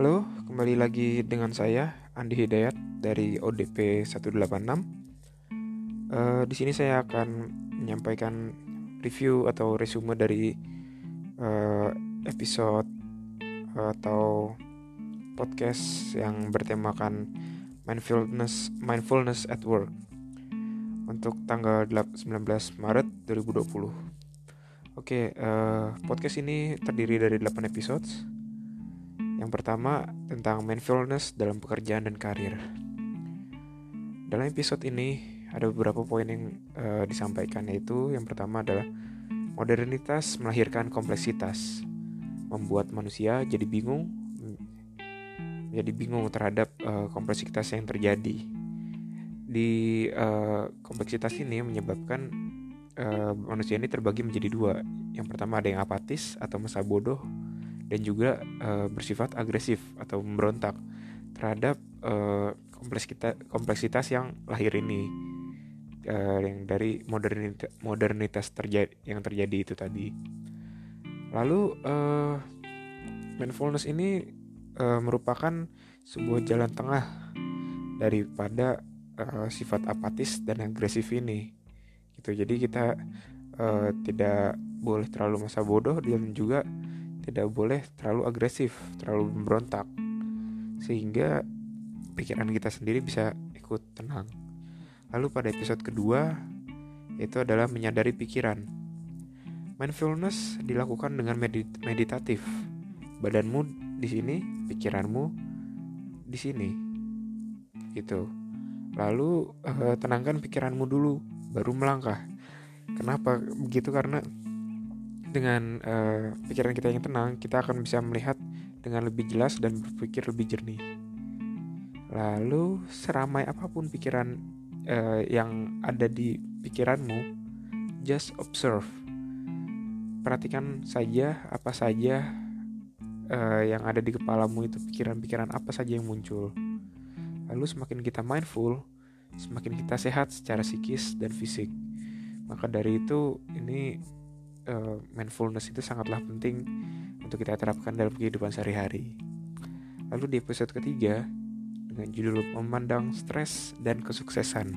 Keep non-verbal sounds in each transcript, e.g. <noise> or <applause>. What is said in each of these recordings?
Halo, kembali lagi dengan saya Andi Hidayat dari ODP 186. Uh, di sini saya akan menyampaikan review atau resume dari uh, episode atau podcast yang bertemakan mindfulness mindfulness at work untuk tanggal 19 Maret 2020. Oke, uh, podcast ini terdiri dari 8 episodes. Yang pertama tentang mindfulness dalam pekerjaan dan karir. Dalam episode ini ada beberapa poin yang uh, disampaikan yaitu yang pertama adalah modernitas melahirkan kompleksitas, membuat manusia jadi bingung, jadi bingung terhadap uh, kompleksitas yang terjadi. Di uh, kompleksitas ini menyebabkan uh, manusia ini terbagi menjadi dua. Yang pertama ada yang apatis atau masa bodoh dan juga uh, bersifat agresif atau memberontak terhadap uh, kompleksitas kompleksitas yang lahir ini uh, yang dari modernitas, modernitas terjadi yang terjadi itu tadi. Lalu uh, mindfulness ini uh, merupakan sebuah jalan tengah daripada uh, sifat apatis dan agresif ini gitu jadi kita uh, tidak boleh terlalu masa bodoh dan juga tidak boleh terlalu agresif terlalu memberontak. Sehingga pikiran kita sendiri bisa ikut tenang. Lalu pada episode kedua itu adalah menyadari pikiran. Mindfulness dilakukan dengan medit meditatif. Badanmu di sini pikiranmu di sini. Gitu. Lalu uh, tenangkan pikiranmu dulu baru melangkah. Kenapa begitu? Karena dengan uh, pikiran kita yang tenang, kita akan bisa melihat dengan lebih jelas dan berpikir lebih jernih. Lalu seramai apa pun pikiran uh, yang ada di pikiranmu, just observe. Perhatikan saja apa saja uh, yang ada di kepalamu itu pikiran-pikiran apa saja yang muncul. Lalu semakin kita mindful, semakin kita sehat secara psikis dan fisik. Maka dari itu ini uh, mindfulness itu sangatlah penting untuk kita terapkan dalam kehidupan sehari-hari. Lalu di episode ketiga dengan judul memandang stres dan kesuksesan.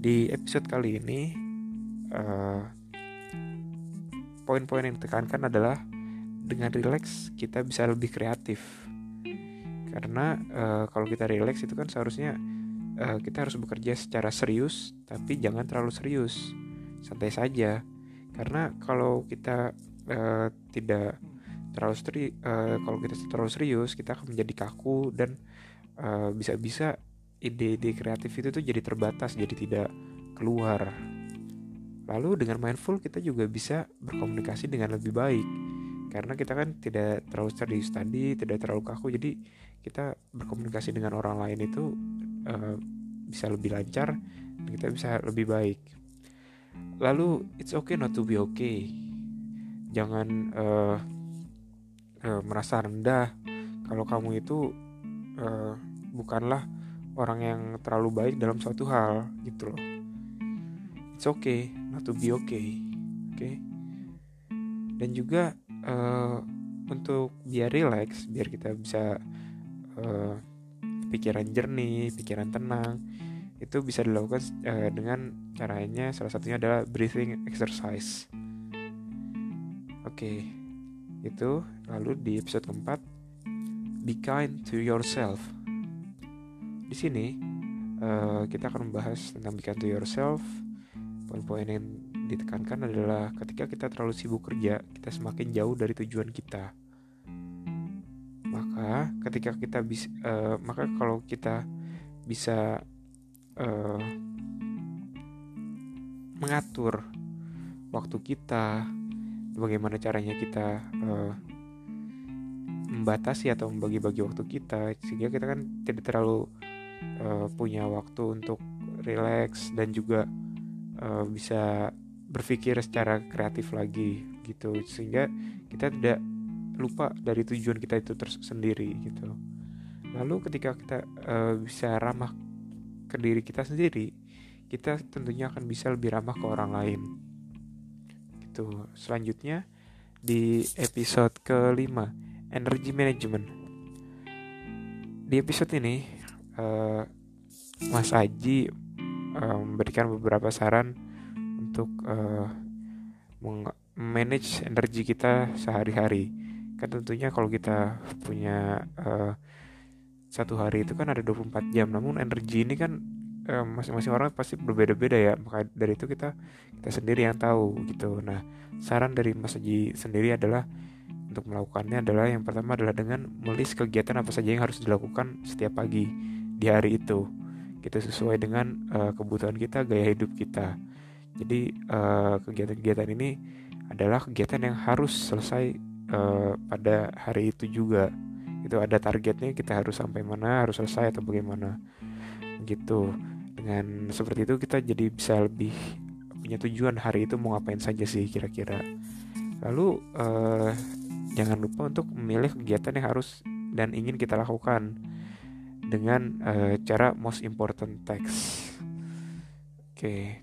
Di episode kali ini uh, poin-poin yang ditekankan adalah dengan rileks kita bisa lebih kreatif. Karena uh, kalau kita rileks itu kan seharusnya uh, kita harus bekerja secara serius tapi jangan terlalu serius santai saja karena kalau kita uh, tidak terlalu seri uh, kalau kita terlalu serius kita akan menjadi kaku dan bisa-bisa uh, ide-ide kreatif itu tuh jadi terbatas jadi tidak keluar. Lalu dengan mindful kita juga bisa berkomunikasi dengan lebih baik. Karena kita kan tidak terlalu serius tadi tidak terlalu kaku jadi kita berkomunikasi dengan orang lain itu uh, bisa lebih lancar dan kita bisa lebih baik lalu it's okay not to be okay. Jangan uh, uh, merasa rendah. Kalau kamu itu uh, bukanlah orang yang terlalu baik dalam suatu hal gitu loh. It's okay not to be okay oke okay? dan juga uh, untuk biar relax biar kita bisa uh, pikiran jernih, pikiran tenang, itu bisa dilakukan uh, dengan caranya salah satunya adalah breathing exercise. Oke, okay, itu lalu di episode keempat, be kind to yourself. Di sini uh, kita akan membahas tentang be kind to yourself. Poin-poin yang ditekankan adalah ketika kita terlalu sibuk kerja, kita semakin jauh dari tujuan kita maka ketika kita bisa uh, maka kalau kita bisa uh, mengatur waktu kita bagaimana caranya kita uh, membatasi atau membagi-bagi waktu kita sehingga kita kan tidak terlalu uh, punya waktu untuk relax dan juga uh, bisa berpikir secara kreatif lagi gitu. Sehingga kita tidak lupa dari tujuan kita itu tersendiri gitu. Lalu ketika kita uh, bisa ramah ke diri kita sendiri kita tentunya akan bisa lebih ramah ke orang lain. Gitu. Selanjutnya di episode kelima energy management. Di episode ini uh, Mas Aji uh, memberikan beberapa saran untuk uh, manage energi kita sehari-hari. Kan tentunya kalau kita punya uh, satu hari itu kan ada 24 jam, namun energi ini kan masing-masing uh, orang pasti berbeda-beda ya. Maka dari itu kita kita sendiri yang tahu gitu. Nah, saran dari Mas Aji sendiri adalah untuk melakukannya adalah yang pertama adalah dengan melis kegiatan apa saja yang harus dilakukan setiap pagi di hari itu. Kita sesuai dengan uh, kebutuhan kita, gaya hidup kita. Jadi kegiatan-kegiatan uh, ini adalah kegiatan yang harus selesai uh, pada hari itu juga itu ada targetnya kita harus sampai mana harus selesai atau bagaimana gitu dengan seperti itu kita jadi bisa lebih punya tujuan hari itu mau ngapain saja sih kira-kira lalu uh, jangan lupa untuk memilih kegiatan yang harus dan ingin kita lakukan dengan uh, cara most important text oke okay.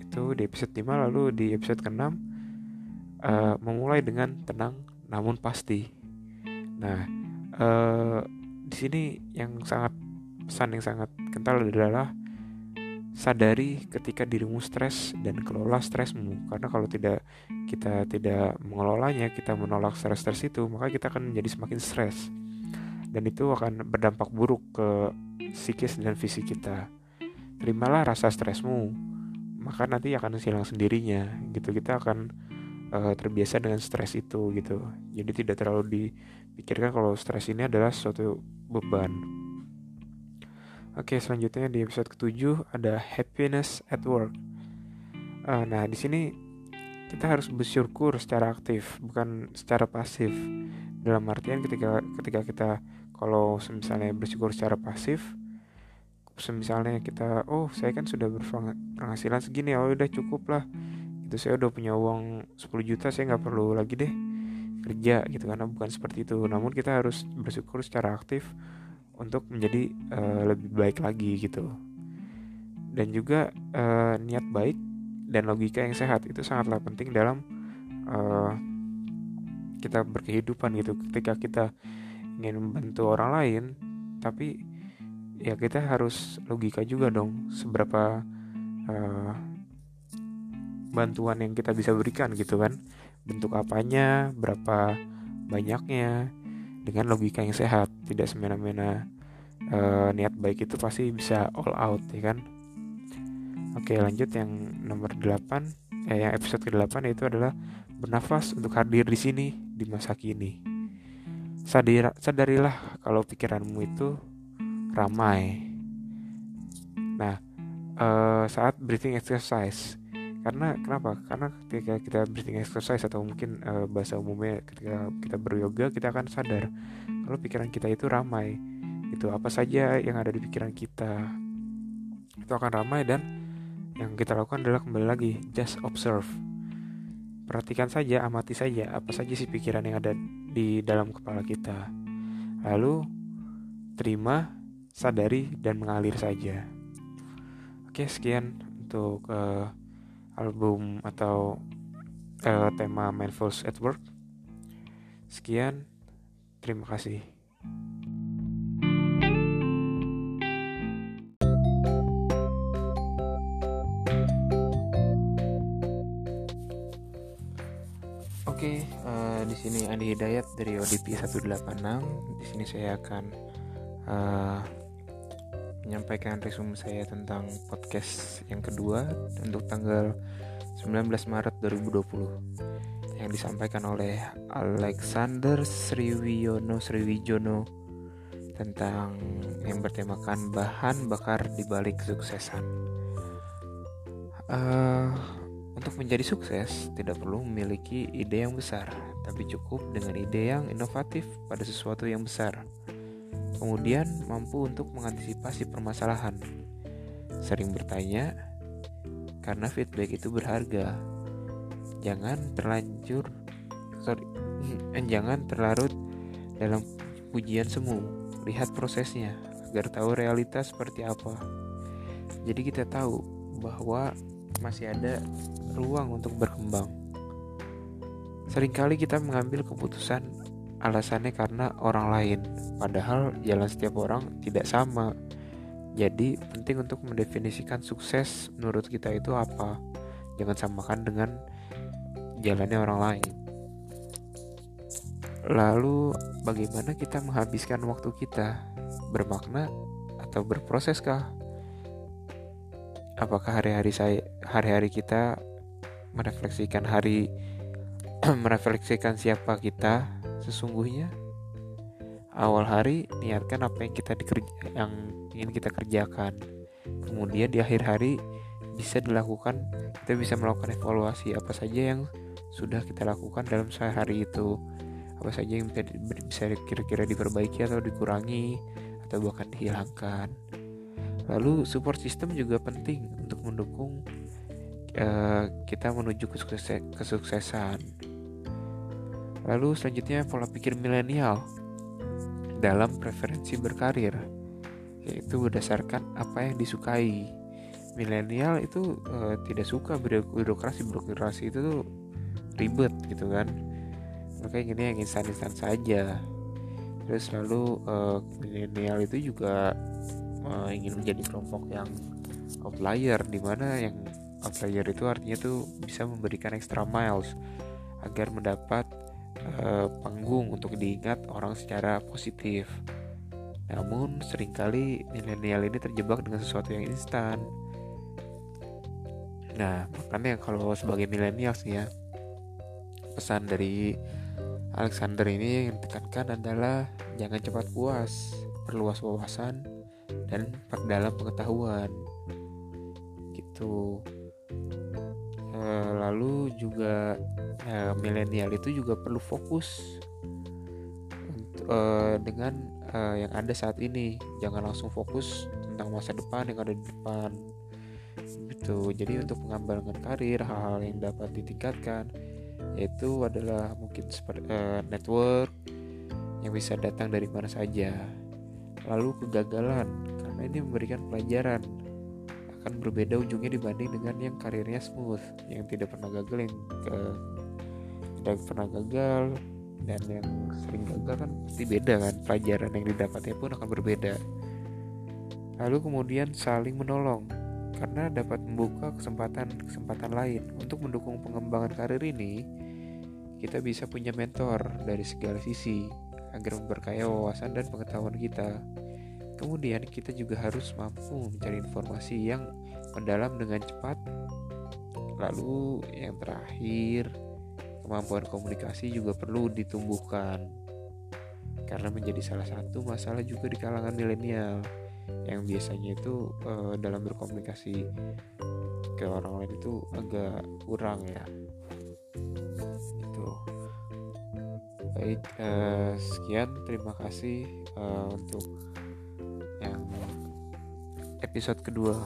itu di episode 5 lalu di episode ke-6 uh, memulai dengan tenang namun pasti. Nah, uh, di sini yang sangat pesan yang sangat kental adalah sadari ketika dirimu stres dan kelola stresmu. Karena kalau tidak kita tidak mengelolanya kita menolak stres-stres itu maka kita akan menjadi semakin stres. Dan itu akan berdampak buruk ke psikis dan fisik kita. Terimalah rasa stresmu maka nanti akan hilang sendirinya gitu. Kita akan uh, terbiasa dengan stres itu gitu. Jadi tidak terlalu dipikirkan kalau stres ini adalah suatu beban. Oke selanjutnya di episode ketujuh ada happiness at work. Uh, nah di sini kita harus bersyukur secara aktif bukan secara pasif. Dalam artian ketika ketika kita kalau misalnya bersyukur secara pasif misalnya kita oh saya kan sudah berpenghasilan segini oh udah cukup lah. Itu saya udah punya uang 10 juta saya nggak perlu lagi deh kerja gitu karena bukan seperti itu. Namun kita harus bersyukur secara aktif untuk menjadi uh, lebih baik lagi gitu. Dan juga uh, niat baik dan logika yang sehat itu sangatlah penting dalam uh, kita berkehidupan gitu. Ketika kita ingin membantu orang lain tapi ya kita harus logika juga dong seberapa uh, bantuan yang kita bisa berikan gitu kan. Bentuk apanya berapa banyaknya dengan logika yang sehat. Tidak semena-mena e, niat baik itu pasti bisa all out ya kan. Oke lanjut yang nomor 8 eh yang episode ke-8 itu adalah bernafas untuk hadir di sini di masa kini. Sadira, sadarilah kalau pikiranmu itu ramai. Nah e, saat breathing exercise karena kenapa? Karena ketika kita breathing exercise atau mungkin uh, bahasa umumnya ketika kita beryoga kita akan sadar kalau pikiran kita itu ramai. Itu apa saja yang ada di pikiran kita itu akan ramai dan yang kita lakukan adalah kembali lagi just observe. Perhatikan saja amati saja apa saja sih pikiran yang ada di dalam kepala kita. Lalu terima sadari dan mengalir saja. Oke sekian untuk uh, album atau uh, tema Mindfulness at Work. Sekian, terima kasih. Oke, uh, di sini Andi Hidayat dari ODP 186. Di sini saya akan uh, menyampaikan resume saya tentang podcast yang kedua untuk tanggal 19 Maret 2020 yang disampaikan oleh Alexander Sriwiyono Sriwijono tentang yang bertemakan bahan bakar di balik kesuksesan. Uh, untuk menjadi sukses tidak perlu memiliki ide yang besar, tapi cukup dengan ide yang inovatif pada sesuatu yang besar kemudian mampu untuk mengantisipasi permasalahan. Sering bertanya, karena feedback itu berharga. Jangan terlanjur, sorry, <laughs> jangan terlarut dalam pujian semu. Lihat prosesnya agar tahu realitas seperti apa. Jadi kita tahu bahwa masih ada ruang untuk berkembang. Seringkali kita mengambil keputusan alasannya karena orang lain. Padahal jalan setiap orang tidak sama. Jadi penting untuk mendefinisikan sukses menurut kita itu apa. Jangan samakan dengan jalannya orang lain. Lalu bagaimana kita menghabiskan waktu kita? Bermakna atau berproseskah apakah hari-hari saya hari-hari kita merefleksikan hari <clears throat> merefleksikan siapa kita sesungguhnya awal hari niatkan apa yang kita dikerja, yang ingin kita kerjakan. Kemudian di akhir hari bisa dilakukan kita bisa melakukan evaluasi apa saja yang sudah kita lakukan dalam sehari itu. Apa saja yang bisa kira-kira diperbaiki atau dikurangi atau bahkan dihilangkan. Lalu support system juga penting untuk mendukung uh, kita menuju kesuksesan lalu selanjutnya pola pikir milenial dalam preferensi berkarir, yaitu berdasarkan apa yang disukai. Milenial itu uh, tidak suka birokrasi, birokrasi itu tuh ribet gitu kan. Makanya gini yang instan-instan saja. Terus lalu uh, milenial itu juga uh, ingin menjadi kelompok yang outlier, di mana yang outlier itu artinya tuh bisa memberikan extra miles agar mendapat uh, panggung untuk diingat orang secara positif. Namun sering kali milenial ini terjebak dengan sesuatu yang instan. Nah, makanya kalau sebagai milenial sih ya, pesan dari Alexander ini yang ditekankan adalah jangan cepat puas, perluas wawasan dan perdalam pengetahuan. Gitu. E, lalu juga uh, milenial itu juga perlu fokus untuk, uh, dengan uh, yang ada saat ini. Jangan langsung fokus tentang masa depan yang ada di depan. Gitu. Jadi untuk pengembangan karir hal-hal yang dapat ditingkatkan yaitu adalah mungkin seperti uh, network yang bisa datang dari mana saja. Lalu kegagalan karena ini memberikan pelajaran akan berbeda ujungnya dibanding dengan yang karirnya smooth yang tidak pernah gagal yang uh, tidak pernah gagal dan yang sering gagal kan pasti beda kan pelajaran yang didapatnya pun akan berbeda. Lalu kemudian saling menolong karena dapat membuka kesempatan-kesempatan lain. Untuk mendukung pengembangan karir ini kita bisa punya mentor dari segala sisi agar memperkaya wawasan dan pengetahuan kita kemudian kita juga harus mampu mencari informasi yang mendalam dengan cepat. Lalu yang terakhir kemampuan komunikasi juga perlu ditumbuhkan. Karena menjadi salah satu masalah juga di kalangan milenial yang biasanya itu uh, dalam berkomunikasi ke orang lain itu agak kurang ya. Itu baik uh, sekian. Terima kasih uh, untuk episode kedua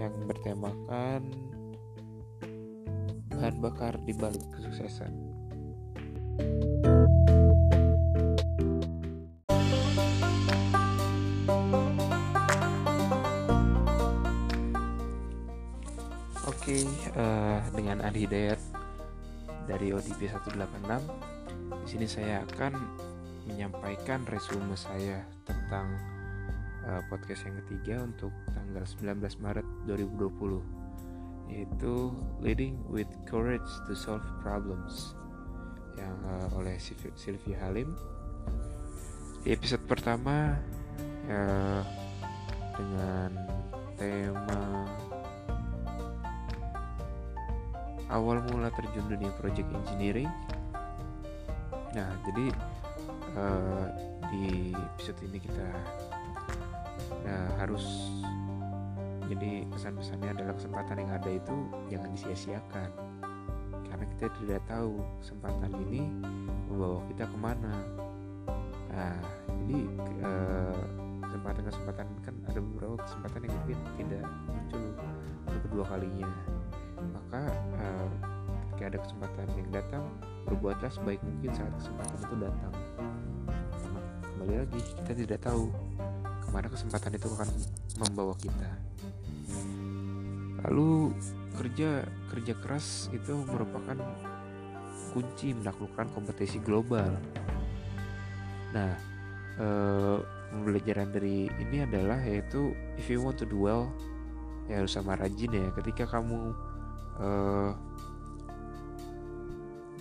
yang bertemakan bahan bakar di balik kesuksesan. Oke, okay, uh, eh, dengan Adi Hidayat dari ODP 186. Di sini saya akan menyampaikan resume saya tentang uh, podcast yang ketiga untuk tanggal 19 Maret 2020 yaitu Leading with Courage to Solve Problems yang uh, oleh Sylvia Halim. Di episode pertama uh, dengan tema awal mula terjun dunia project engineering. Nah jadi uh, di episode ini kita uh, harus jadi pesan-pesannya adalah kesempatan yang ada itu jangan disia-siakan. Karena kita tidak tahu kesempatan ini membawa kita ke mana. Nah jadi eh, kesempatan-kesempatan kan ada beberapa kesempatan yang mungkin tidak muncul untuk kedua kalinya. Maka uh, ketika ada kesempatan yang datang berbuatlah sebaik mungkin saat kesempatan itu datang. Kembali lagi kita tidak tahu ke mana kesempatan itu akan membawa kita lalu kerja kerja keras itu merupakan kunci menaklukkan kompetisi global. Nah, uh, pembelajaran dari ini adalah yaitu if you want to do well ya harus sama rajin ya ketika kamu uh,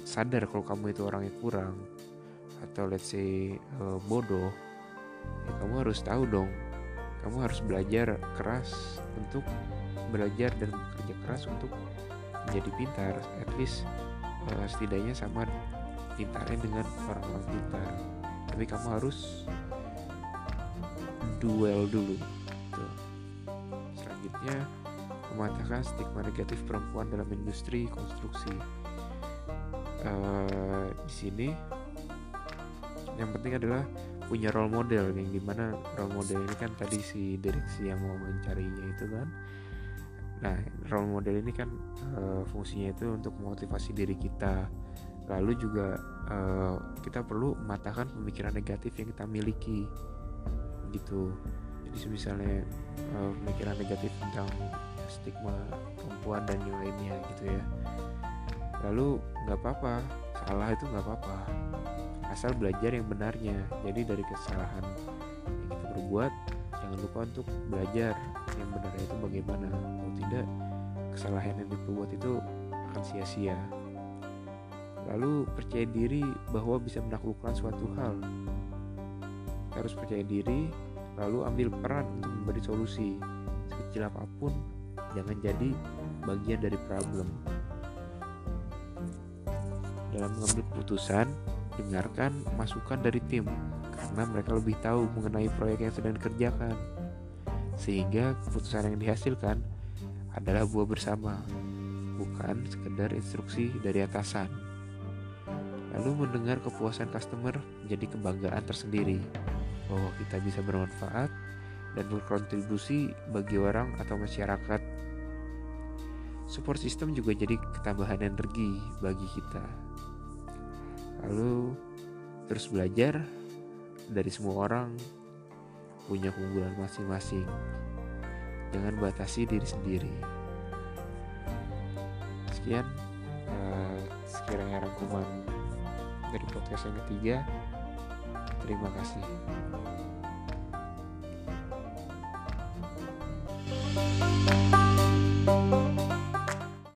sadar kalau kamu itu orangnya kurang atau let's say uh, bodoh ya kamu harus tahu dong. Kamu harus belajar keras untuk belajar dan bekerja keras untuk menjadi pintar. At least uh, setidaknya sama pintarnya dengan orang-orang pintar. Tapi kamu harus duel dulu. Gitu. selanjutnya mematahkan stigma negatif perempuan dalam industri konstruksi. Uh, di sini yang penting adalah punya role model yang di mana role model ini kan tadi si direksi yang mau mencarinya itu kan. Nah role model ini kan uh, fungsinya itu untuk memotivasi diri kita. Lalu juga uh, kita perlu mematahkan pemikiran negatif yang kita miliki gitu. Jadi misalnya uh, pemikiran negatif tentang stigma perempuan dan yang lainnya gitu ya. Lalu nggak apa-apa salah itu nggak apa-apa asal belajar yang benarnya. Jadi dari kesalahan yang kita berbuat jangan lupa untuk belajar yang benarnya itu bagaimana. Kalau tidak kesalahan yang diperbuat itu akan sia-sia. Lalu percaya diri bahwa bisa menaklukkan suatu hal. Kita harus percaya diri lalu ambil peran untuk memberi solusi. Sekecil apa pun jangan jadi bagian dari problem. Dalam mengambil keputusan, dengarkan masukan dari tim karena mereka lebih tahu mengenai proyek yang sedang dikerjakan. Sehingga keputusan yang dihasilkan adalah buah bersama, bukan sekedar instruksi dari atasan. Lalu mendengar kepuasan customer menjadi kebanggaan tersendiri bahwa kita bisa bermanfaat dan berkontribusi bagi orang atau masyarakat. Support system juga jadi ketambahan energi bagi kita lalu terus belajar dari semua orang punya keunggulan masing-masing. Jangan batasi diri sendiri. Sekian uh, sekiranya rangkuman dari podcast yang ketiga. Terima kasih. thank you